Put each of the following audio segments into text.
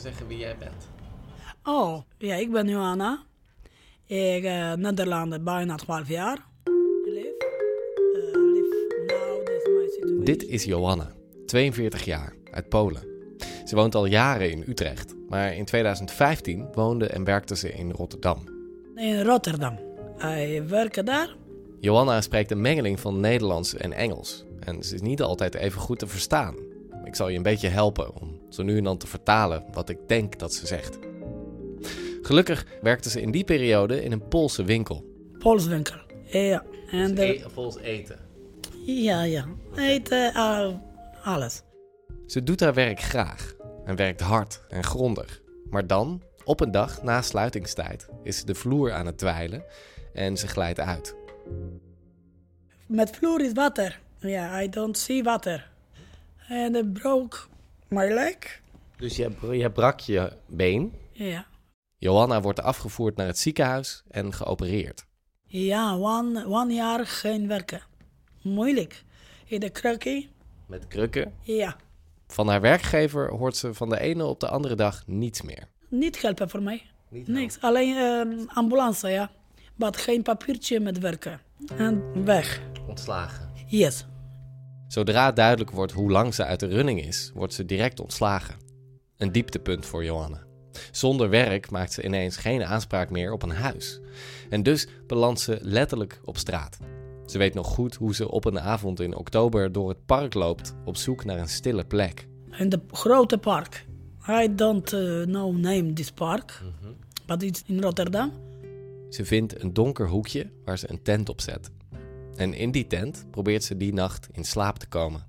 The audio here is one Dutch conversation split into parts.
Even zeggen wie jij bent. Oh, ja, ik ben Johanna. Ik uh, Nederlander, bijna 12 jaar. Lief. Uh, lief. Nou, dit is mijn situatie. Dit is Johanna, 42 jaar, uit Polen. Ze woont al jaren in Utrecht, maar in 2015 woonde en werkte ze in Rotterdam. In Rotterdam. Hij werkt daar. Johanna spreekt een mengeling van Nederlands en Engels. En ze is niet altijd even goed te verstaan. Ik zal je een beetje helpen om zo nu en dan te vertalen wat ik denk dat ze zegt. Gelukkig werkte ze in die periode in een Poolse winkel. Polswinkel. Ja. En de, E- Pools eten. ja, ja. Eten, uh, alles. Ze doet haar werk graag en werkt hard en grondig. Maar dan, op een dag na sluitingstijd, is ze de vloer aan het dweilen en ze glijdt uit. Met vloer is water. Ja, I don't see water. En it broke my leg. Dus je, je brak je been. Ja. Johanna wordt afgevoerd naar het ziekenhuis en geopereerd. Ja, one, one jaar geen werken. Moeilijk. In de krukkie. Met krukken. Ja. Van haar werkgever hoort ze van de ene op de andere dag niets meer. Niet helpen voor mij. Niet Niks. Alleen eh, ambulance, ja. Maar geen papiertje met werken. En weg. Ontslagen. Yes. Zodra duidelijk wordt hoe lang ze uit de running is, wordt ze direct ontslagen. Een dieptepunt voor Johanna. Zonder werk maakt ze ineens geen aanspraak meer op een huis. En dus belandt ze letterlijk op straat. Ze weet nog goed hoe ze op een avond in oktober door het park loopt op zoek naar een stille plek. In de grote park. I don't uh, know name this park. But it's in Rotterdam. Ze vindt een donker hoekje waar ze een tent op zet. En in die tent probeert ze die nacht in slaap te komen.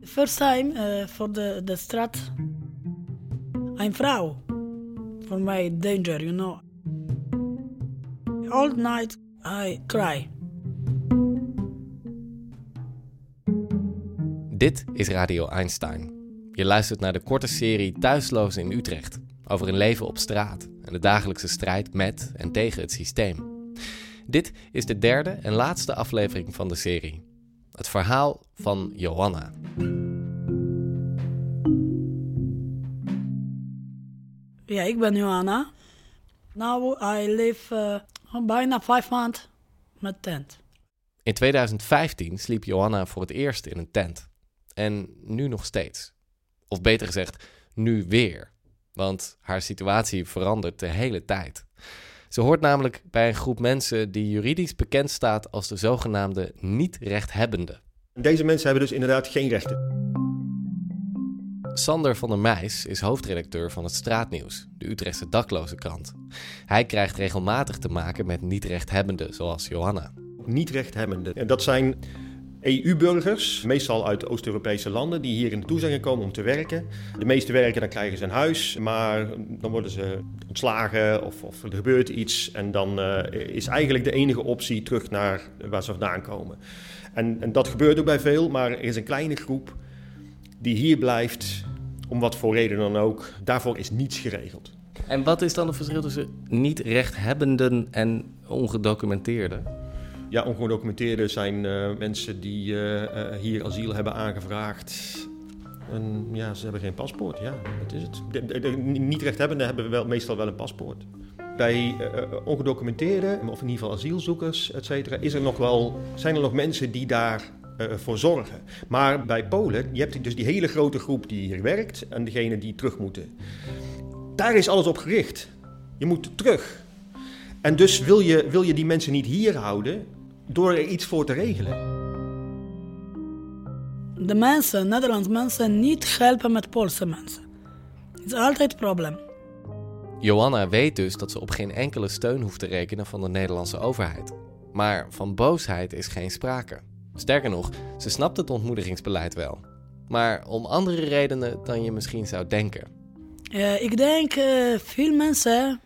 First time uh, voor de, de straat. Een vrouw. For my danger, you know. All night I cry. Dit is Radio Einstein. Je luistert naar de korte serie Thuisloos in Utrecht. Over een leven op straat en de dagelijkse strijd met en tegen het systeem. Dit is de derde en laatste aflevering van de serie. Het verhaal van Johanna. Ja, ik ben Johanna. Now I live uh, bijna vijf maanden met tent. In 2015 sliep Johanna voor het eerst in een tent. En nu nog steeds. Of beter gezegd, nu weer. Want haar situatie verandert de hele tijd. Ze hoort namelijk bij een groep mensen die juridisch bekend staat als de zogenaamde niet-rechthebbenden. Deze mensen hebben dus inderdaad geen rechten. Sander van der Meijs is hoofdredacteur van het Straatnieuws, de Utrechtse dakloze krant. Hij krijgt regelmatig te maken met niet-rechthebbenden zoals Johanna. Niet-rechthebbenden. En dat zijn EU-burgers, meestal uit Oost-Europese landen, die hier naartoe zijn gekomen om te werken. De meeste werken, dan krijgen ze een huis, maar dan worden ze ontslagen of, of er gebeurt iets. En dan uh, is eigenlijk de enige optie terug naar waar ze vandaan komen. En, en dat gebeurt ook bij veel, maar er is een kleine groep die hier blijft, om wat voor reden dan ook. Daarvoor is niets geregeld. En wat is dan het verschil tussen niet-rechthebbenden en ongedocumenteerden? Ja, ongedocumenteerden zijn uh, mensen die uh, uh, hier asiel hebben aangevraagd. En ja, ze hebben geen paspoort. Ja, dat is het. De, de, de niet-rechthebbenden hebben wel, meestal wel een paspoort. Bij ongedocumenteerden, of in ieder geval asielzoekers, et cetera, is er nog wel, zijn er nog mensen die daar uh, zorgen. Maar bij Polen, je hebt dus die hele grote groep die hier werkt en degene die terug moeten. Daar is alles op gericht. Je moet terug. En dus wil je, wil je die mensen niet hier houden door er iets voor te regelen. De mensen, Nederlandse mensen, niet helpen met Poolse mensen. Het is altijd een probleem. Johanna weet dus dat ze op geen enkele steun hoeft te rekenen van de Nederlandse overheid. Maar van boosheid is geen sprake. Sterker nog, ze snapt het ontmoedigingsbeleid wel. Maar om andere redenen dan je misschien zou denken. Eh, ik denk eh, veel mensen,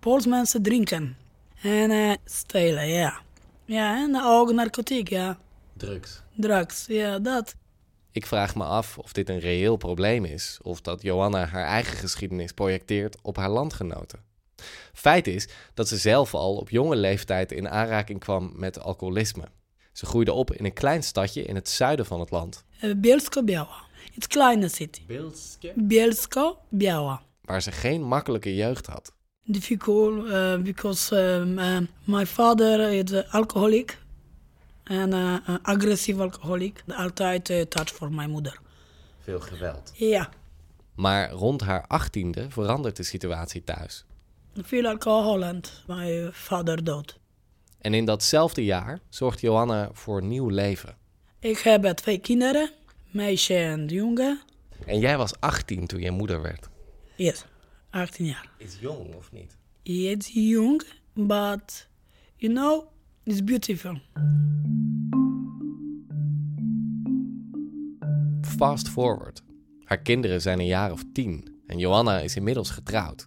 Pools mensen drinken. En eh, stelen, ja. Ja, en ook narcotiek, ja. Drugs. Drugs, ja, dat. Ik vraag me af of dit een reëel probleem is, of dat Johanna haar eigen geschiedenis projecteert op haar landgenoten. Feit is dat ze zelf al op jonge leeftijd in aanraking kwam met alcoholisme. Ze groeide op in een klein stadje in het zuiden van het land. Uh, Bielsko-Biała. Het kleine city. Bielsko-Biała. Waar ze geen makkelijke jeugd had. Difficult uh, because um, uh, my father is uh, alcoholic. En uh, agressief alcoholic. Altijd touch voor mijn moeder. Veel geweld. Ja. Maar rond haar achttiende verandert de situatie thuis. Veel alcohol en mijn vader dood. En in datzelfde jaar zorgt Johanna voor nieuw leven. Ik heb twee kinderen, meisje en jongen. En jij was 18 toen je moeder werd. Yes, 18 jaar. Is jong of niet? It's young, but you know, it's beautiful. Fast forward. Haar kinderen zijn een jaar of tien en Johanna is inmiddels getrouwd.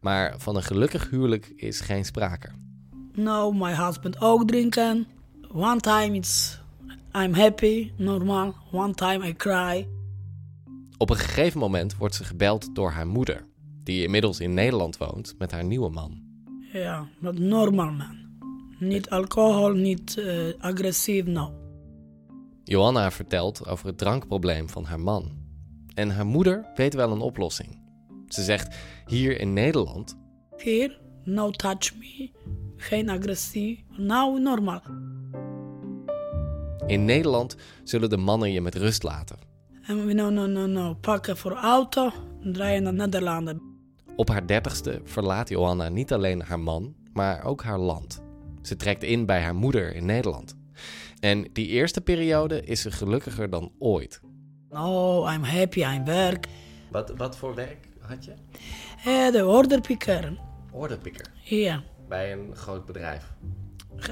Maar van een gelukkig huwelijk is geen sprake. No, my husband ook drinken. One time it's I'm happy, normaal. One time I cry. Op een gegeven moment wordt ze gebeld door haar moeder, die inmiddels in Nederland woont met haar nieuwe man. Ja, maar normaal man. Niet alcohol, niet uh, agressief, no. Johanna vertelt over het drankprobleem van haar man. En haar moeder weet wel een oplossing. Ze zegt: Hier in Nederland. Hier, no touch me. Geen agressie. Nou, normaal. In Nederland zullen de mannen je met rust laten. En we no, no, no, no. Pakken voor auto en draaien naar Nederlanden. Op haar dertigste verlaat Johanna niet alleen haar man, maar ook haar land. Ze trekt in bij haar moeder in Nederland. En die eerste periode is ze gelukkiger dan ooit. Oh, I'm happy, I'm werk. Wat, wat voor werk had je? Eh, de orderpicker. Orderpicker? Ja. Bij een groot bedrijf?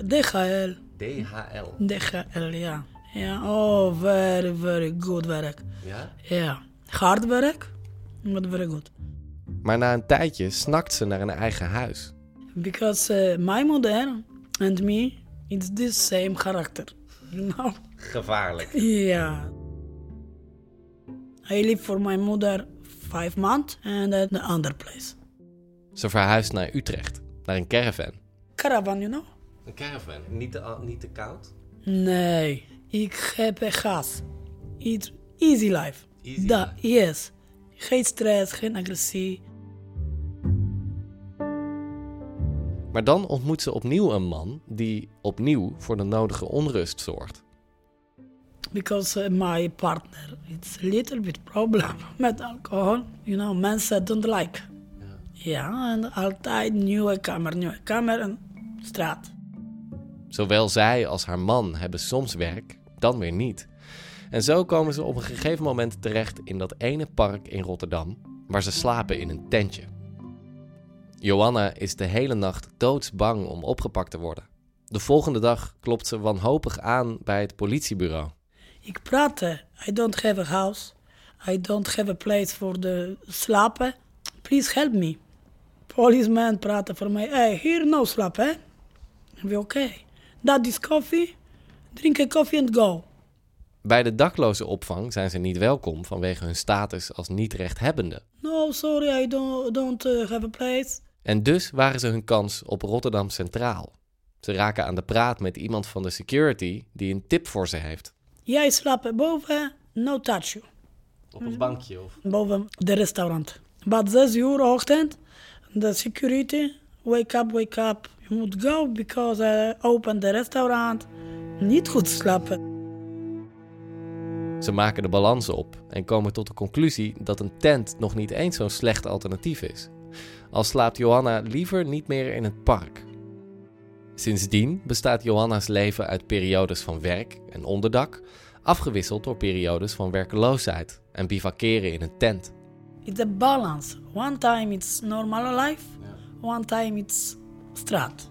DHL. DHL? DHL, ja. Ja, oh, very, very good werk. Ja? Ja. Hard werk, but very good. Maar na een tijdje snakt ze naar een eigen huis. Because uh, my mother and me, it's the same character. You know? Gevaarlijk. Ja. I live for my mother five months and at the other place. Ze verhuist naar Utrecht, naar een caravan. Caravan, you know? Een caravan, niet te, niet te koud? Nee, ik heb gas. It's easy life. Easy da, Yes. Geen stress, geen agressie. Maar dan ontmoet ze opnieuw een man die opnieuw voor de nodige onrust zorgt. Because uh, my partner, it's a little bit problem met alcohol. You know, mensen don't like. Ja, en altijd nieuwe kamer, nieuwe kamer en straat. Zowel zij als haar man hebben soms werk, dan weer niet. En zo komen ze op een gegeven moment terecht in dat ene park in Rotterdam, waar ze slapen in een tentje. Johanna is de hele nacht doodsbang om opgepakt te worden. De volgende dag klopt ze wanhopig aan bij het politiebureau. Ik praatte. I don't have a house. I don't have a place for the slapen. Please help me. Policeman praatte voor mij. Hey, hier no slapen, hè? Oké. Okay. Dat is koffie. Drink a koffie and go. Bij de dakloze opvang zijn ze niet welkom vanwege hun status als niet-rechthebbende. No, sorry, I don't, don't uh, have a place. En dus waren ze hun kans op Rotterdam Centraal. Ze raken aan de praat met iemand van de security die een tip voor ze heeft. Jij slaapt boven, no touch you. Op een bankje of? Boven de restaurant. But 6 uur ochtend, de security, wake up, wake up. You moet go because I open the restaurant. Niet goed slapen. Ze maken de balans op en komen tot de conclusie dat een tent nog niet eens zo'n slecht alternatief is. Al slaapt Johanna liever niet meer in het park. Sindsdien bestaat Johanna's leven uit periodes van werk en onderdak, afgewisseld door periodes van werkeloosheid en bivakeren in een tent. It's a balance. One time it's normal life, one time it's straat.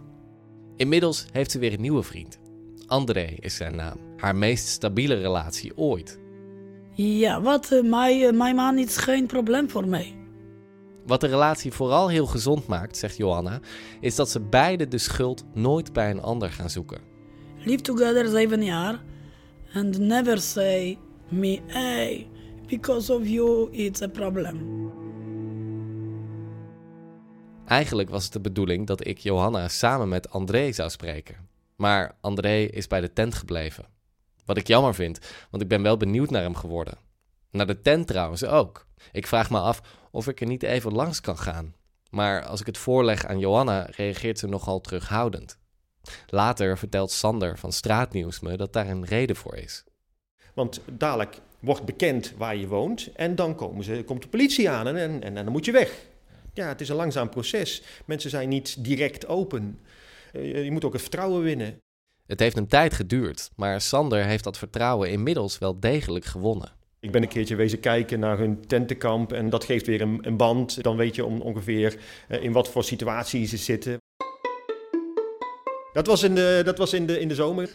Inmiddels heeft ze weer een nieuwe vriend. André is zijn naam. Haar meest stabiele relatie ooit. Ja, wat? Uh, mijn, uh, mijn man is geen probleem voor mij. Wat de relatie vooral heel gezond maakt, zegt Johanna, is dat ze beide de schuld nooit bij een ander gaan zoeken. Live together seven jaar and never say me, hey, because of you it's a problem. Eigenlijk was het de bedoeling dat ik Johanna samen met André zou spreken. Maar André is bij de tent gebleven. Wat ik jammer vind, want ik ben wel benieuwd naar hem geworden. Naar de tent trouwens ook. Ik vraag me af of ik er niet even langs kan gaan. Maar als ik het voorleg aan Johanna, reageert ze nogal terughoudend. Later vertelt Sander van Straatnieuws me dat daar een reden voor is. Want dadelijk wordt bekend waar je woont en dan komen ze, komt de politie aan en, en, en dan moet je weg. Ja, het is een langzaam proces. Mensen zijn niet direct open. Eh, Je moet ook het vertrouwen winnen. Het heeft een tijd geduurd, maar Sander heeft dat vertrouwen inmiddels wel degelijk gewonnen. Ik ben een keertje wezen kijken naar hun tentenkamp en dat geeft weer een, een band. Dan weet je om, ongeveer eh, in wat voor situatie ze zitten. Dat was in de, dat was in de, in de zomer.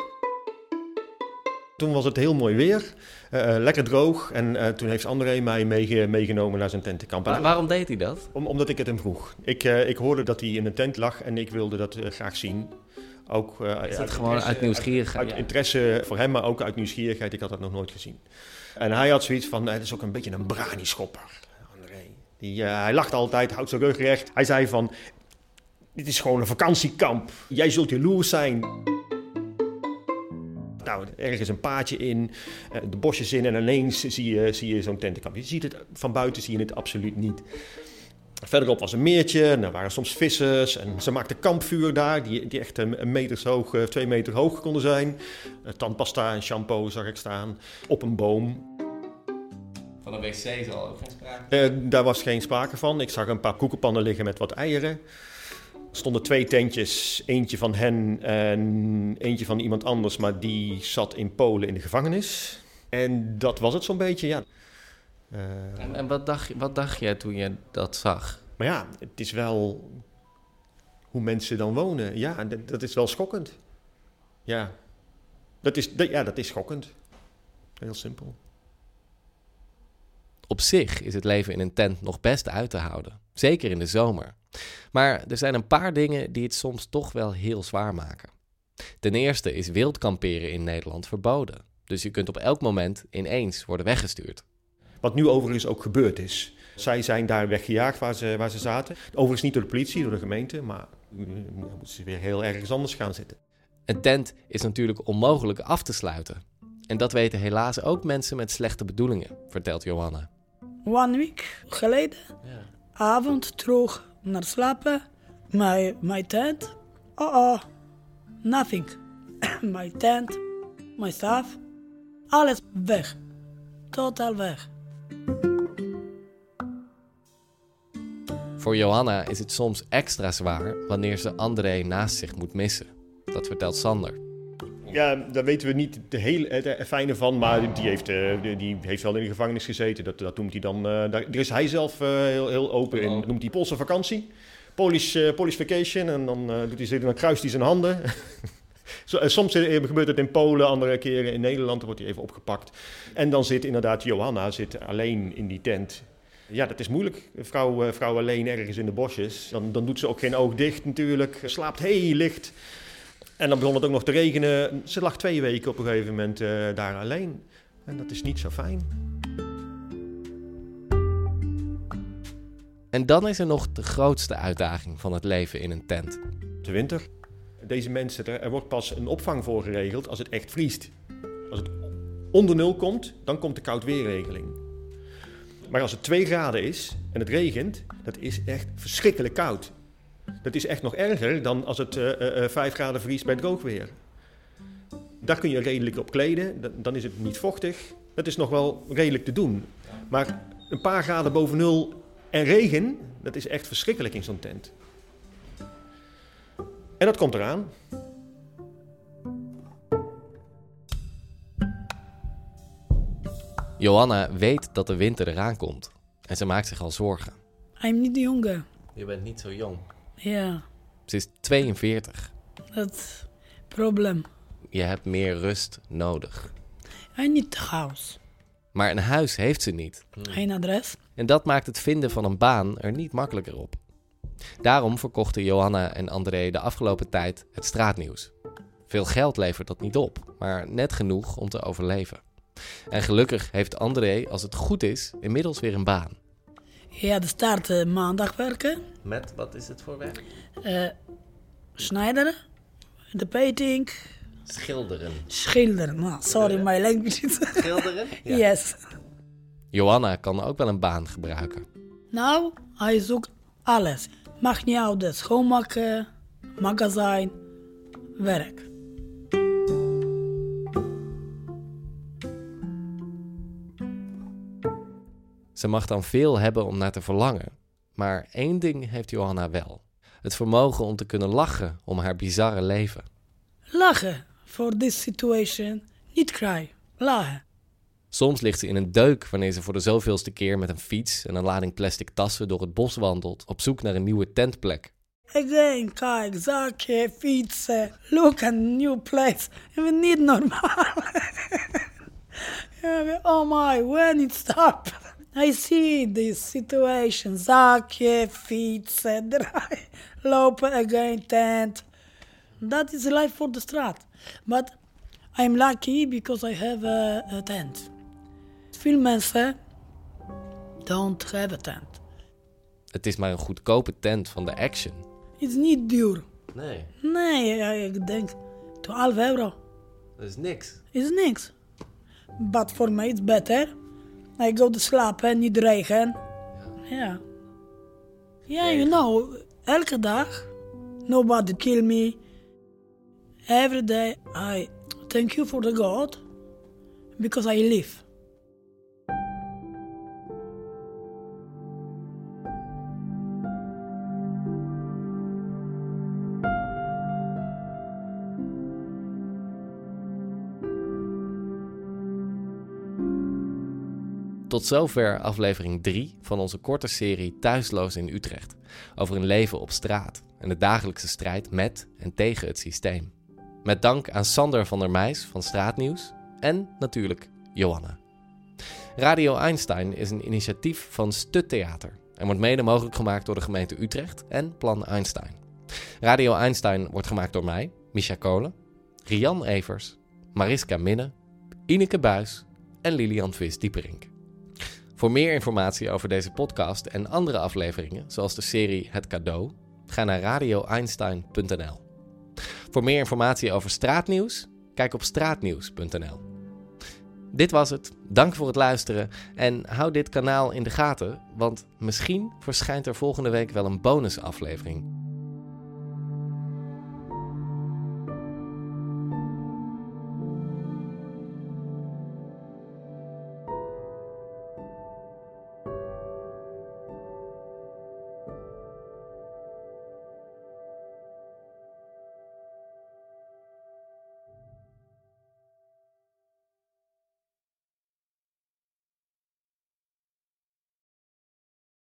Toen was het heel mooi weer, eh, eh, lekker droog. En toen heeft André mij meege- meegenomen naar zijn tentenkamp. En- waarom deed hij dat? Om, omdat ik het hem vroeg. Ik, ik hoorde dat hij in een tent lag en ik wilde dat graag zien. Ook, Is dat uit gewoon uit nieuwsgierigheid? Uit interesse voor hem, maar ook uit nieuwsgierigheid. Ik had dat nog nooit gezien. En hij had zoiets van, het is ook een beetje een brani-schopper, André. Die, eh, hij lacht altijd, houdt zijn rug recht. Hij zei van, dit is gewoon een vakantiekamp. Jij zult jaloers zijn. Nou, ergens een paadje in, eh, de bosjes in en ineens zie je, zie je zo'n tentenkamp. Je ziet het, van buiten zie je het absoluut niet. Verderop was een meertje, en er waren soms vissers en ze maakten kampvuur daar, die, die echt een, een meter hoog, eh, twee meter hoog konden zijn. Eh, tandpasta en shampoo zag ik staan op een boom. Van een wc zal ook geen sprake. Eh, daar was geen sprake van. Ik zag een paar koekenpannen liggen met wat eieren. Er stonden twee tentjes, eentje van hen en eentje van iemand anders, maar die zat in Polen in de gevangenis. En dat was het zo'n beetje, ja. Eh, En, en wat, dacht, wat dacht jij toen je dat zag? Maar ja, het is wel hoe mensen dan wonen. Ja, dat, dat is wel schokkend. Ja, dat is, dat, ja, dat is schokkend. Heel simpel. Op zich is het leven in een tent nog best uit te houden, zeker in de zomer. Maar er zijn een paar dingen die het soms toch wel heel zwaar maken. Ten eerste is wild kamperen in Nederland verboden, dus je kunt op elk moment ineens worden weggestuurd. Wat nu overigens ook gebeurd is. Zij zijn daar weggejaagd waar ze, waar ze zaten. Overigens niet door de politie, door de gemeente, maar nu moeten ze weer heel ergens anders gaan zitten. Een tent is natuurlijk onmogelijk af te sluiten. En dat weten helaas ook mensen met slechte bedoelingen, vertelt Johanna. One week geleden, avond terug naar slapen. My, my tent, oh oh, nothing. my tent, my stuff, alles weg. Totaal weg. Voor Johanna is het soms extra zwaar wanneer ze André naast zich moet missen. Dat vertelt Sander. Ja, daar weten we niet de hele, het fijne van, maar die heeft, eh, die- heeft wel in de gevangenis gezeten. Dat, dat noemt hij dan, eh, daar, is hij zelf eh, heel, heel open in. Dat noemt hij Poolse vakantie. Polish, vacation. En dan, doet hij, dan kruist hij zijn handen. Eh, Soms eh, gebeurt het in Polen, andere keren in Nederland. Dan wordt hij even opgepakt. En dan zit inderdaad Johanna zit alleen in die tent. Ja, dat is moeilijk. Een vrouw, eh, vrouw alleen ergens in de bosjes. Dan, dan doet ze ook geen oog dicht natuurlijk. Slaapt heel licht. En dan begon het ook nog te regenen. Ze lag twee weken op een gegeven moment daar alleen. En dat is niet zo fijn. En dan is er nog de grootste uitdaging van het leven in een tent. De winter. Deze mensen, er wordt pas een opvang voor geregeld als het echt vriest. Als het onder nul komt, dan komt de koudweerregeling. Maar als het 2 graden is en het regent, dat is echt verschrikkelijk koud. Dat is echt nog erger dan als het eh, eh, 5 graden vriest bij droog weer. Daar kun je redelijk op kleden, dan is het niet vochtig. Dat is nog wel redelijk te doen. Maar een paar graden boven nul en regen, dat is echt verschrikkelijk in zo'n tent. En dat komt eraan. Johanna weet dat de winter eraan komt. En ze maakt zich al zorgen. I'm niet jonge. Je bent niet zo jong. Ja, Ze is 42. dat probleem. Je hebt meer rust nodig. I need house. Maar een huis heeft ze niet. Geen adres. En dat maakt het vinden van een baan er niet makkelijker op. Daarom verkochten Johanna en André de afgelopen tijd het straatnieuws. Veel geld levert dat niet op, maar net genoeg om te overleven. En gelukkig heeft André, als het goed is, inmiddels weer een baan. Ja, de start eh, maandag werken. Met, wat is het voor werk? Eh schneideren. De painting. Schilderen. Schilderen. Nou, sorry, my language is... Schilderen? Yes. Johanna kan ook wel een baan gebruiken. Nou, hij zoekt alles. Mag niet uit, schoonmaken, magazijn, werk. Ze mag dan veel hebben om naar te verlangen. Maar één ding heeft Johanna wel. Het vermogen om te kunnen lachen om haar bizarre leven. Lachen voor this situation. Niet cry. Lachen. Soms ligt ze in een deuk wanneer ze voor de zoveelste keer met een fiets en een lading plastic tassen door het bos wandelt op zoek naar een nieuwe tentplek. Again, kijk, zakken, fietsen. Look at new place. We niet normaal. Oh my, when it stop? I see this situation. Zakken, fietsen, draai, lopen again, tent. That is life for the straat. But I'm lucky because I have a tent. Veel mensen don't have a tent. Het is maar een goedkope tent van de Action. It's niet duur. Nee, Nee, ik denk 12 euro. dat is niks. Is niks. But for me it's better. I go to slapen, niet regen. Ja. Ja, you know, elke dag. Nobody kill me. Every day I thank you for the God. Because I live. Tot zover aflevering 3 van onze korte serie Thuisloos in Utrecht. Over een leven op straat en de dagelijkse strijd met en tegen het systeem. Met dank aan Sander van der Meijs van Straatnieuws en natuurlijk Johanna. Radio Einstein is een initiatief van Stut Theater en wordt mede mogelijk gemaakt door de gemeente Utrecht en Plan Einstein. Radio Einstein wordt gemaakt door mij, Misha Kolen, Rian Evers, Mariska Minne, Ineke Buis en Lilian Vis-Dieperink. Voor meer informatie over deze podcast en andere afleveringen, zoals de serie Het Cadeau, ga naar radioeinstein.nl. Voor meer informatie over straatnieuws, kijk op straatnieuws.nl. Dit was het. Dank voor het luisteren en hou dit kanaal in de gaten, want misschien verschijnt er volgende week wel een bonusaflevering